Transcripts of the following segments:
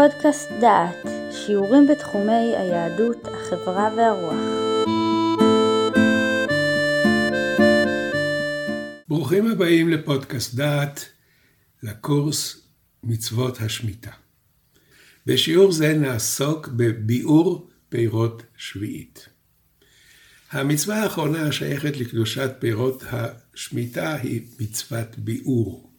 פודקאסט דעת, שיעורים בתחומי היהדות, החברה והרוח. ברוכים הבאים לפודקאסט דעת, לקורס מצוות השמיטה. בשיעור זה נעסוק בביאור פירות שביעית. המצווה האחרונה השייכת לקדושת פירות השמיטה היא מצוות ביאור.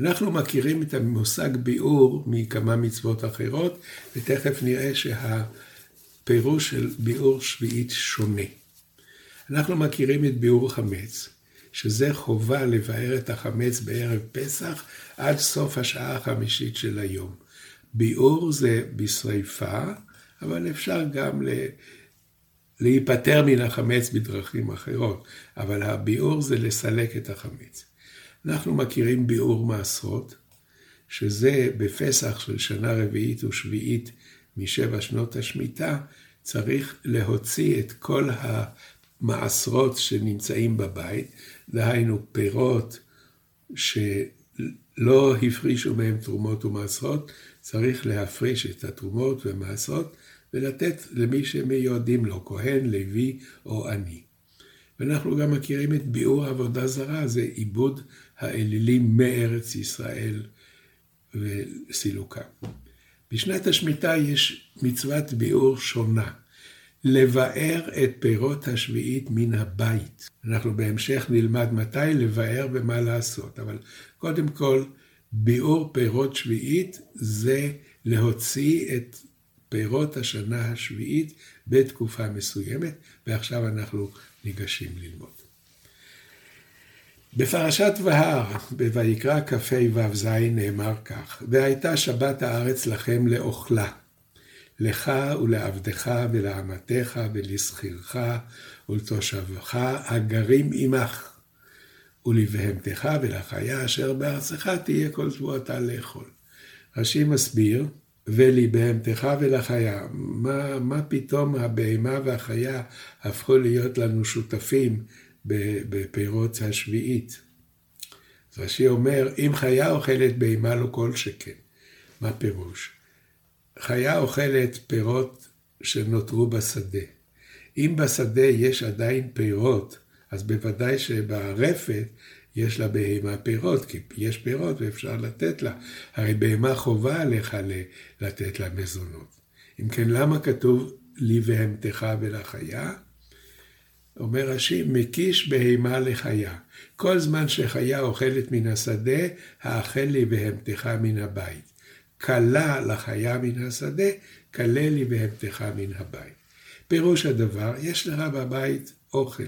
אנחנו מכירים את המושג ביאור מכמה מצוות אחרות, ותכף נראה שהפירוש של ביאור שביעית שונה. אנחנו מכירים את ביאור חמץ, שזה חובה לבאר את החמץ בערב פסח עד סוף השעה החמישית של היום. ביאור זה בשריפה, אבל אפשר גם ל... להיפטר מן החמץ בדרכים אחרות, אבל הביאור זה לסלק את החמץ. אנחנו מכירים ביאור מעשרות, שזה בפסח של שנה רביעית ושביעית משבע שנות השמיטה, צריך להוציא את כל המעשרות שנמצאים בבית, דהיינו פירות שלא הפרישו מהם תרומות ומעשרות, צריך להפריש את התרומות ומעשרות ולתת למי שמיועדים לו, כהן, לוי או עני. ואנחנו גם מכירים את ביאור עבודה זרה, זה עיבוד האלילים מארץ ישראל וסילוקה. בשנת השמיטה יש מצוות ביאור שונה, לבאר את פירות השביעית מן הבית. אנחנו בהמשך נלמד מתי לבאר ומה לעשות, אבל קודם כל, ביאור פירות שביעית זה להוציא את פירות השנה השביעית בתקופה מסוימת, ועכשיו אנחנו ניגשים ללמוד. בפרשת בהר, בויקרא כ"ה-ו"ז נאמר כך, והייתה שבת הארץ לכם לאוכלה, לך ולעבדך ולאמתך ולשכירך ולתושבך הגרים עמך, ולבהמתך ולחיה אשר בארצך תהיה כל שבועתה לאכול. רש"י מסביר, ולבהמתך ולחיה, מה, מה פתאום הבהמה והחיה הפכו להיות לנו שותפים בפירות השביעית. אז רש"י אומר, אם חיה אוכלת בהמה לא כל שכן. מה פירוש? חיה אוכלת פירות שנותרו בשדה. אם בשדה יש עדיין פירות, אז בוודאי שברפת יש לה בהמה פירות, כי יש פירות ואפשר לתת לה. הרי בהמה חובה עליך לתת לה מזונות. אם כן, למה כתוב לי בהמתך ולחיה? אומר רש"י, מקיש בהמה לחיה. כל זמן שחיה אוכלת מן השדה, האכל לי בהמתך מן הבית. כלה לחיה מן השדה, כלה לי בהמתך מן הבית. פירוש הדבר, יש לך בבית אוכל.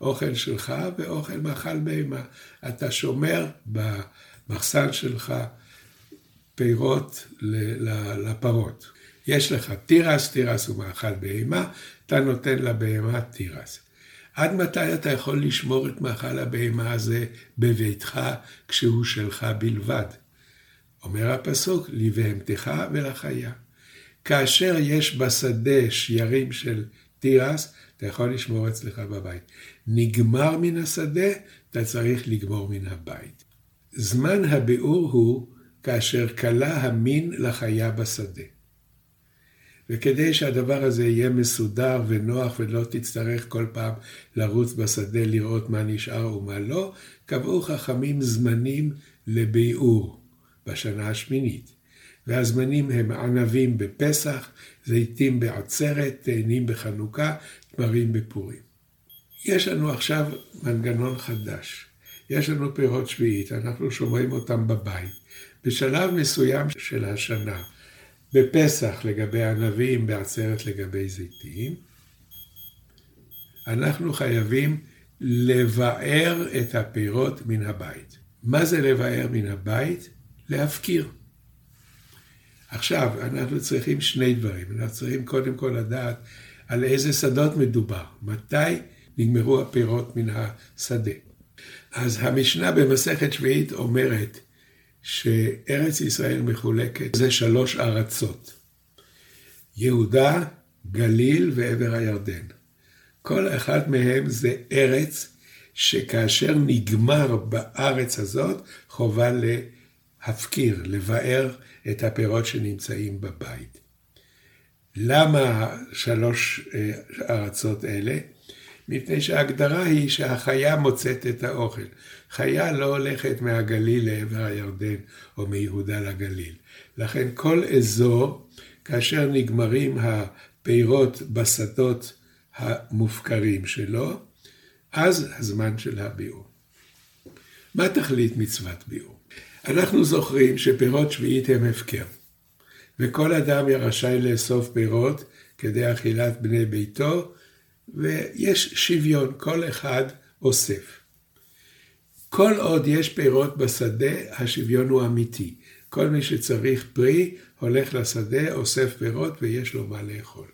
אוכל שלך ואוכל מאכל בהמה. אתה שומר במחסן שלך פירות לפרות. יש לך תירס, תירס הוא מאכל בהמה, אתה נותן לבהמה תירס. עד מתי אתה יכול לשמור את מאכל הבהמה הזה בביתך כשהוא שלך בלבד? אומר הפסוק, לבהמתך ולחיה. כאשר יש בשדה שיירים של תירס, אתה יכול לשמור אצלך בבית. נגמר מן השדה, אתה צריך לגמור מן הבית. זמן הביאור הוא כאשר כלה המין לחיה בשדה. וכדי שהדבר הזה יהיה מסודר ונוח ולא תצטרך כל פעם לרוץ בשדה לראות מה נשאר ומה לא, קבעו חכמים זמנים לביאור בשנה השמינית. והזמנים הם ענבים בפסח, זיתים בעצרת, תאנים בחנוכה, תמרים בפורים. יש לנו עכשיו מנגנון חדש. יש לנו פירות שביעית, אנחנו שומרים אותם בבית. בשלב מסוים של השנה, בפסח לגבי ענבים, בעצרת לגבי זיתים, אנחנו חייבים לבאר את הפירות מן הבית. מה זה לבאר מן הבית? להפקיר. עכשיו, אנחנו צריכים שני דברים. אנחנו צריכים קודם כל לדעת על איזה שדות מדובר, מתי נגמרו הפירות מן השדה. אז המשנה במסכת שביעית אומרת, שארץ ישראל מחולקת זה שלוש ארצות. יהודה, גליל ועבר הירדן. כל אחד מהם זה ארץ שכאשר נגמר בארץ הזאת, חובה להפקיר, לבאר את הפירות שנמצאים בבית. למה שלוש אה, ארצות אלה? מפני שההגדרה היא שהחיה מוצאת את האוכל. חיה לא הולכת מהגליל לעבר הירדן או מיהודה לגליל. לכן כל אזור, כאשר נגמרים הפירות בשדות המופקרים שלו, אז הזמן של הביאור. מה תכלית מצוות ביאור? אנחנו זוכרים שפירות שביעית הם הפקר, וכל אדם רשאי לאסוף פירות כדי אכילת בני ביתו, ויש שוויון, כל אחד אוסף. כל עוד יש פירות בשדה, השוויון הוא אמיתי. כל מי שצריך פרי, הולך לשדה, אוסף פירות ויש לו מה לאכול.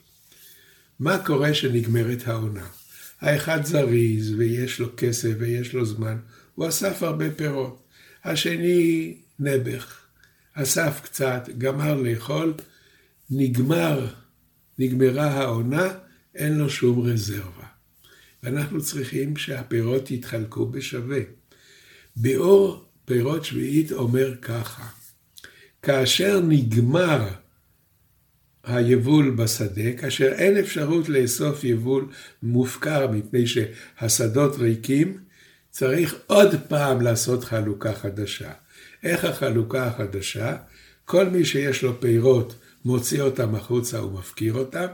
מה קורה שנגמרת העונה? האחד זריז ויש לו כסף ויש לו זמן, הוא אסף הרבה פירות. השני נעבך, אסף קצת, גמר לאכול, נגמר, נגמרה העונה, אין לו שום רזרבה. ואנחנו צריכים שהפירות יתחלקו בשווה. ביאור פירות שביעית אומר ככה, כאשר נגמר היבול בשדה, כאשר אין אפשרות לאסוף יבול מופקר מפני שהשדות ריקים, צריך עוד פעם לעשות חלוקה חדשה. איך החלוקה החדשה? כל מי שיש לו פירות מוציא אותם החוצה ומפקיר אותם,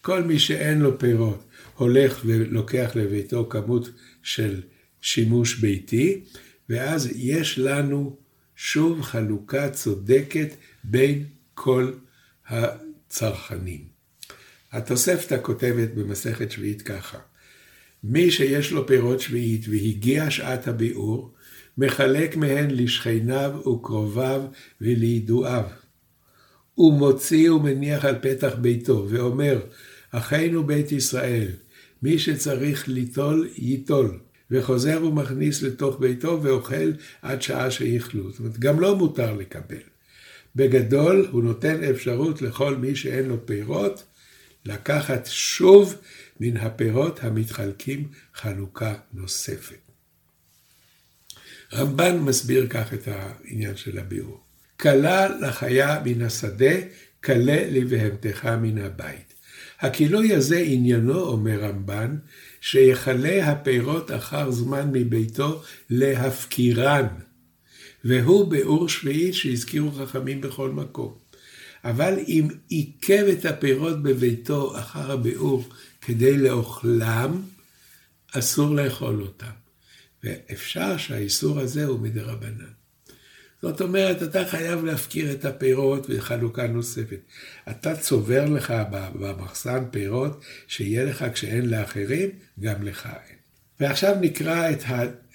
כל מי שאין לו פירות הולך ולוקח לביתו כמות של שימוש ביתי, ואז יש לנו שוב חלוקה צודקת בין כל הצרכנים. התוספתא כותבת במסכת שביעית ככה: מי שיש לו פירות שביעית והגיע שעת הביאור, מחלק מהן לשכניו וקרוביו ולידועיו. הוא מוציא ומניח על פתח ביתו, ואומר, אחינו בית ישראל, מי שצריך ליטול, ייטול. וחוזר ומכניס לתוך ביתו ואוכל עד שעה שיכלו. זאת אומרת, גם לא מותר לקבל. בגדול, הוא נותן אפשרות לכל מי שאין לו פירות, לקחת שוב מן הפירות המתחלקים חלוקה נוספת. רמב"ן מסביר כך את העניין של הביאור. כלה לחיה מן השדה, כלה לבהמתך מן הבית. הכילוי הזה עניינו, אומר רמב"ן, שיכלה הפירות אחר זמן מביתו להפקירן. והוא באור שביעית שהזכירו חכמים בכל מקום. אבל אם עיכב את הפירות בביתו אחר הביאור כדי לאוכלם, אסור לאכול אותם. ואפשר שהאיסור הזה הוא מדרבנן. זאת אומרת, אתה חייב להפקיר את הפירות וחלוקה נוספת. אתה צובר לך במחסן פירות, שיהיה לך כשאין לאחרים, גם לך אין. ועכשיו נקרא את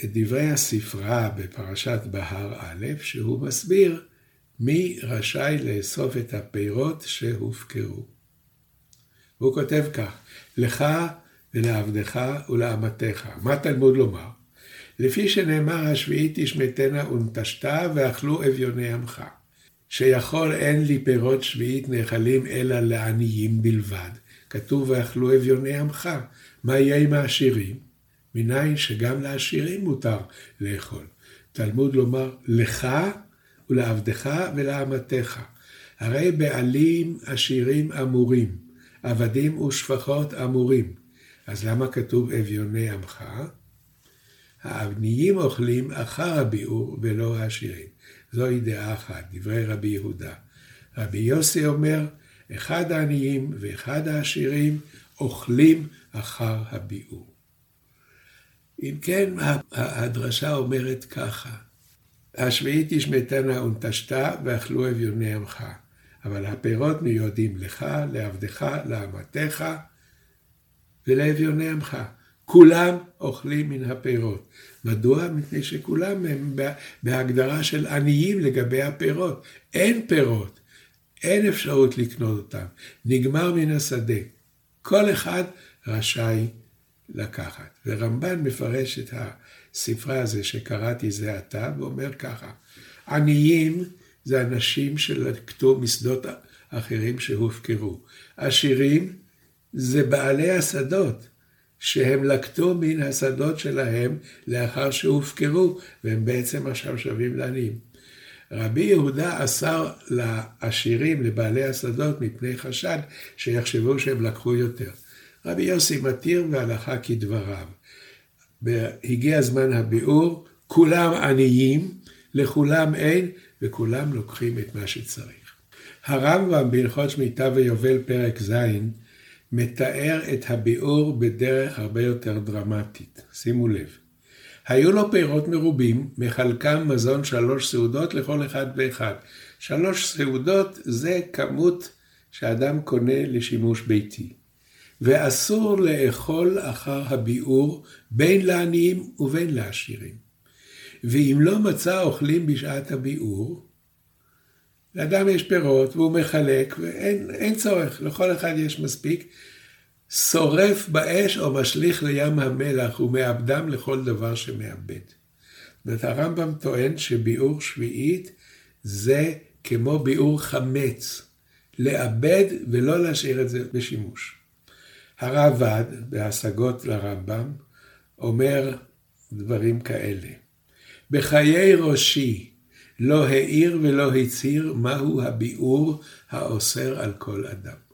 דברי הספרה בפרשת בהר א', שהוא מסביר מי רשאי לאסוף את הפירות שהופקרו. והוא כותב כך, לך ולעבדך ולאמתך. מה תלמוד לומר? לפי שנאמר השביעית תשמטנה ונטשתה ואכלו אביוני עמך. שיכול אין לי פירות שביעית נאכלים אלא לעניים בלבד. כתוב ואכלו אביוני עמך. מה יהיה עם העשירים? מניין שגם לעשירים מותר לאכול. תלמוד לומר לך ולעבדך ולאמתך. הרי בעלים עשירים אמורים, עבדים ושפחות אמורים. אז למה כתוב אביוני עמך? העניים אוכלים אחר הביאור ולא העשירים. זוהי דעה אחת, דברי רבי יהודה. רבי יוסי אומר, אחד העניים ואחד העשירים אוכלים אחר הביאור. אם כן, הדרשה אומרת ככה, השביעית תשמטנה ונטשתה ואכלו אביוני עמך, אבל הפירות מיועדים לך, לעבדך, לאמתך ולאביוני עמך. כולם אוכלים מן הפירות. מדוע? מפני שכולם הם בהגדרה של עניים לגבי הפירות. אין פירות, אין אפשרות לקנות אותם. נגמר מן השדה. כל אחד רשאי לקחת. ורמב"ן מפרש את הספרה הזה שקראתי זה עתה, ואומר ככה, עניים זה אנשים שלקטו משדות אחרים שהופקרו. עשירים זה בעלי השדות. שהם לקטו מן השדות שלהם לאחר שהופקרו, והם בעצם עכשיו שווים לעניים. רבי יהודה אסר לעשירים, לבעלי השדות, מפני חשד שיחשבו שהם לקחו יותר. רבי יוסי מתיר והלכה כדבריו. הגיע זמן הביאור, כולם עניים, לכולם אין, וכולם לוקחים את מה שצריך. הרמב"ם בהלכות שמיטה ויובל פרק ז' מתאר את הביאור בדרך הרבה יותר דרמטית. שימו לב. היו לו פירות מרובים, מחלקם מזון שלוש סעודות לכל אחד ואחד. שלוש סעודות זה כמות שאדם קונה לשימוש ביתי. ואסור לאכול אחר הביאור בין לעניים ובין לעשירים. ואם לא מצא אוכלים בשעת הביאור, לאדם יש פירות והוא מחלק ואין צורך, לכל אחד יש מספיק, שורף באש או משליך לים המלח ומאבדם לכל דבר שמאבד. זאת אומרת, הרמב"ם טוען שביאור שביעית זה כמו ביאור חמץ, לאבד ולא להשאיר את זה בשימוש. הרעב"ד, בהשגות לרמב"ם, אומר דברים כאלה: בחיי ראשי לא העיר ולא הצהיר מהו הביאור האוסר על כל אדם.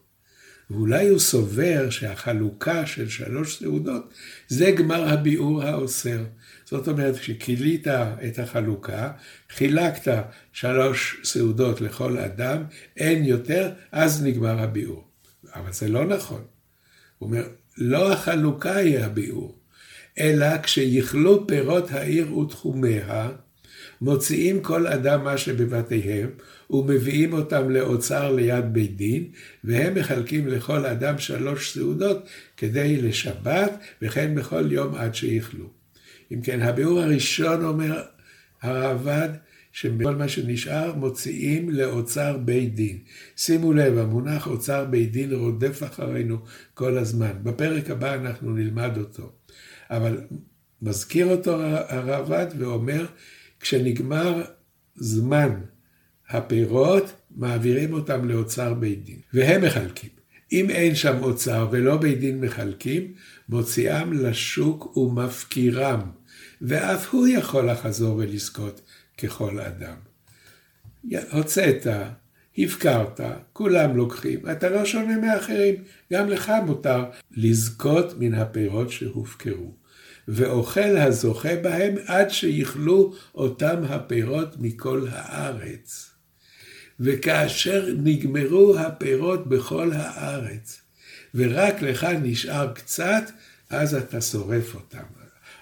ואולי הוא סובר שהחלוקה של שלוש סעודות זה גמר הביאור האוסר. זאת אומרת, כשכילית את החלוקה, חילקת שלוש סעודות לכל אדם, אין יותר, אז נגמר הביאור. אבל זה לא נכון. הוא אומר, לא החלוקה היא הביאור, אלא כשיכלו פירות העיר ותחומיה, מוציאים כל אדם מה שבבתיהם, ומביאים אותם לאוצר ליד בית דין, והם מחלקים לכל אדם שלוש סעודות כדי לשבת, וכן בכל יום עד שיכלו. אם כן, הביאור הראשון אומר הרעב"ד, שכל מה שנשאר מוציאים לאוצר בית דין. שימו לב, המונח אוצר בית דין רודף אחרינו כל הזמן. בפרק הבא אנחנו נלמד אותו. אבל מזכיר אותו הרעב"ד ואומר, כשנגמר זמן הפירות, מעבירים אותם לאוצר בית דין, והם מחלקים. אם אין שם אוצר ולא בית דין מחלקים, מוציאם לשוק ומפקירם, ואף הוא יכול לחזור ולזכות ככל אדם. הוצאת, הפקרת, כולם לוקחים, אתה לא שונה מאחרים, גם לך מותר לזכות מן הפירות שהופקרו. ואוכל הזוכה בהם עד שיכלו אותם הפירות מכל הארץ. וכאשר נגמרו הפירות בכל הארץ, ורק לך נשאר קצת, אז אתה שורף אותם.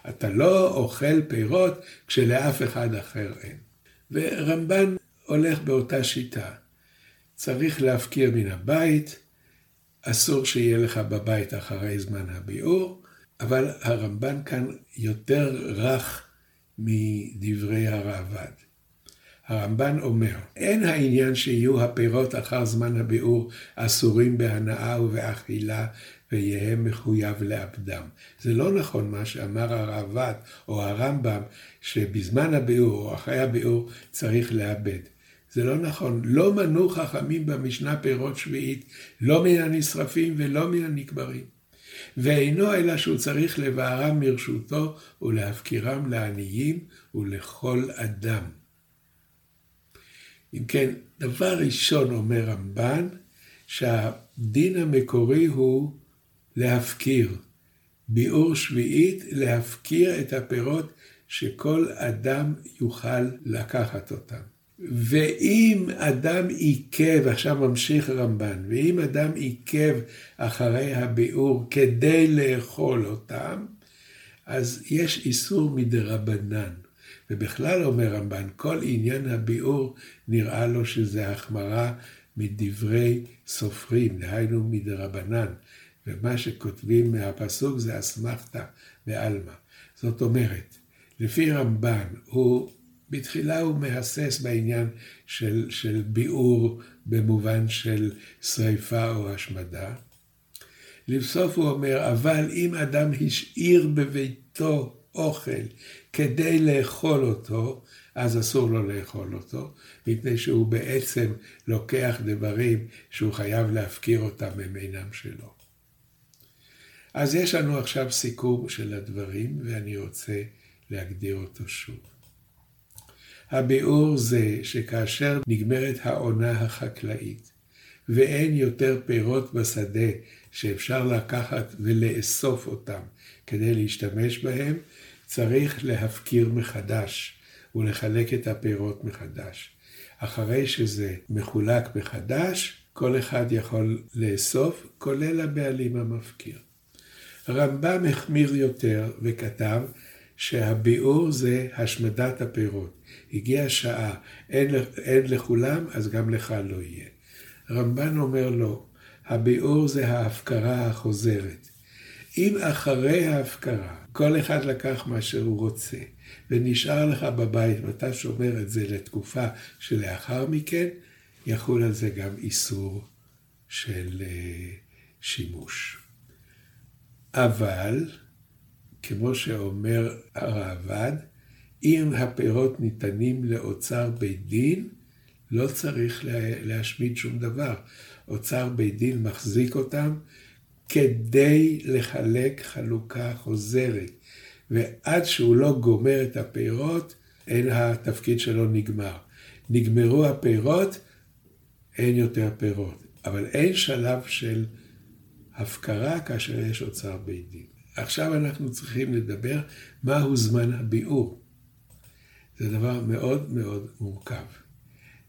אתה לא אוכל פירות כשלאף אחד אחר אין. ורמב"ן הולך באותה שיטה. צריך להפקיר מן הבית, אסור שיהיה לך בבית אחרי זמן הביאור, אבל הרמב"ן כאן יותר רך מדברי הראב"ד. הרמב"ן אומר, אין העניין שיהיו הפירות אחר זמן הביאור אסורים בהנאה ובאכילה ויהא מחויב לאבדם. זה לא נכון מה שאמר הראב"ד או הרמב"ם, שבזמן הביאור או אחרי הביאור צריך לאבד. זה לא נכון. לא מנו חכמים במשנה פירות שביעית, לא מן הנשרפים ולא מן הנקברים. ואינו אלא שהוא צריך לבערם מרשותו ולהפקירם לעניים ולכל אדם. אם כן, דבר ראשון אומר רמב"ן, שהדין המקורי הוא להפקיר. ביאור שביעית, להפקיר את הפירות שכל אדם יוכל לקחת אותם. ואם אדם עיכב, עכשיו ממשיך רמב"ן, ואם אדם עיכב אחרי הביאור כדי לאכול אותם, אז יש איסור מדרבנן. ובכלל אומר רמב"ן, כל עניין הביאור נראה לו שזה החמרה מדברי סופרים, דהיינו מדרבנן. ומה שכותבים מהפסוק זה אסמכתא בעלמא. זאת אומרת, לפי רמב"ן, הוא בתחילה הוא מהסס בעניין של, של ביעור במובן של שריפה או השמדה. לבסוף הוא אומר, אבל אם אדם השאיר בביתו אוכל כדי לאכול אותו, אז אסור לו לאכול אותו, מפני שהוא בעצם לוקח דברים שהוא חייב להפקיר אותם, הם אינם שלו. אז יש לנו עכשיו סיכום של הדברים, ואני רוצה להגדיר אותו שוב. הביאור זה שכאשר נגמרת העונה החקלאית ואין יותר פירות בשדה שאפשר לקחת ולאסוף אותם כדי להשתמש בהם, צריך להפקיר מחדש ולחלק את הפירות מחדש. אחרי שזה מחולק מחדש, כל אחד יכול לאסוף, כולל הבעלים המפקיר. רמב"ם החמיר יותר וכתב שהביאור זה השמדת הפירות. הגיעה שעה, אין, אין לכולם, אז גם לך לא יהיה. רמב"ן אומר לא, הביאור זה ההפקרה החוזרת. אם אחרי ההפקרה כל אחד לקח מה שהוא רוצה ונשאר לך בבית ואתה שומר את זה לתקופה שלאחר מכן, יחול על זה גם איסור של אה, שימוש. אבל, כמו שאומר הראב"ד, אם הפירות ניתנים לאוצר בית דין, לא צריך להשמיד שום דבר. אוצר בית דין מחזיק אותם כדי לחלק חלוקה חוזרת. ועד שהוא לא גומר את הפירות, אין התפקיד שלו נגמר. נגמרו הפירות, אין יותר פירות. אבל אין שלב של הפקרה כאשר יש אוצר בית דין. עכשיו אנחנו צריכים לדבר מהו זמן הביאור. זה דבר מאוד מאוד מורכב.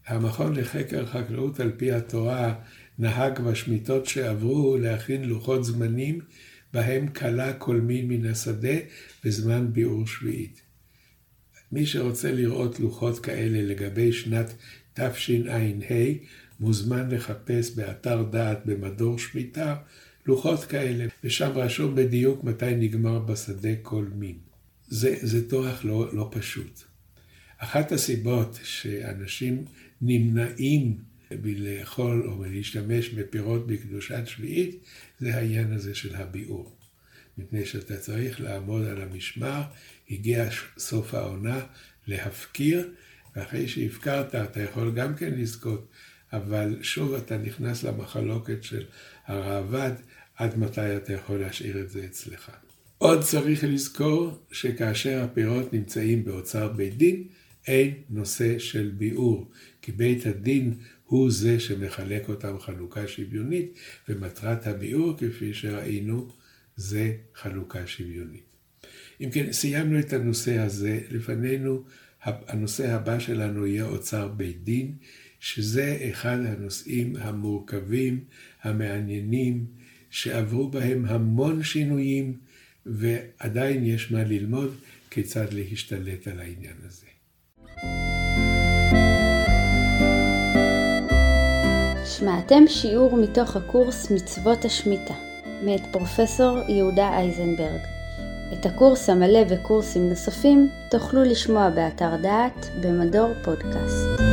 המכון לחקר חקלאות על פי התורה נהג בשמיטות שעברו להכין לוחות זמנים בהם כלה כל מין מן השדה בזמן ביאור שביעית. מי שרוצה לראות לוחות כאלה לגבי שנת תשע"ה, מוזמן לחפש באתר דעת במדור שמיטה לוחות כאלה, ושם רשום בדיוק מתי נגמר בשדה כל מין. זה, זה תואך לא, לא פשוט. אחת הסיבות שאנשים נמנעים מלאכול או מלהשתמש בפירות בקדושת שביעית, זה העניין הזה של הביאור. מפני שאתה צריך לעמוד על המשמר, הגיע סוף העונה, להפקיר, ואחרי שהפקרת אתה יכול גם כן לזכות, אבל שוב אתה נכנס למחלוקת של הראב"ד, עד מתי אתה יכול להשאיר את זה אצלך. עוד צריך לזכור שכאשר הפירות נמצאים באוצר בית דין, אין נושא של ביאור, כי בית הדין הוא זה שמחלק אותם חלוקה שוויונית, ומטרת הביאור, כפי שראינו, זה חלוקה שוויונית. אם כן, סיימנו את הנושא הזה, לפנינו הנושא הבא שלנו יהיה אוצר בית דין, שזה אחד הנושאים המורכבים, המעניינים, שעברו בהם המון שינויים, ועדיין יש מה ללמוד כיצד להשתלט על העניין הזה. שמעתם שיעור מתוך הקורס מצוות השמיטה, מאת פרופסור יהודה אייזנברג. את הקורס המלא וקורסים נוספים תוכלו לשמוע באתר דעת במדור פודקאסט.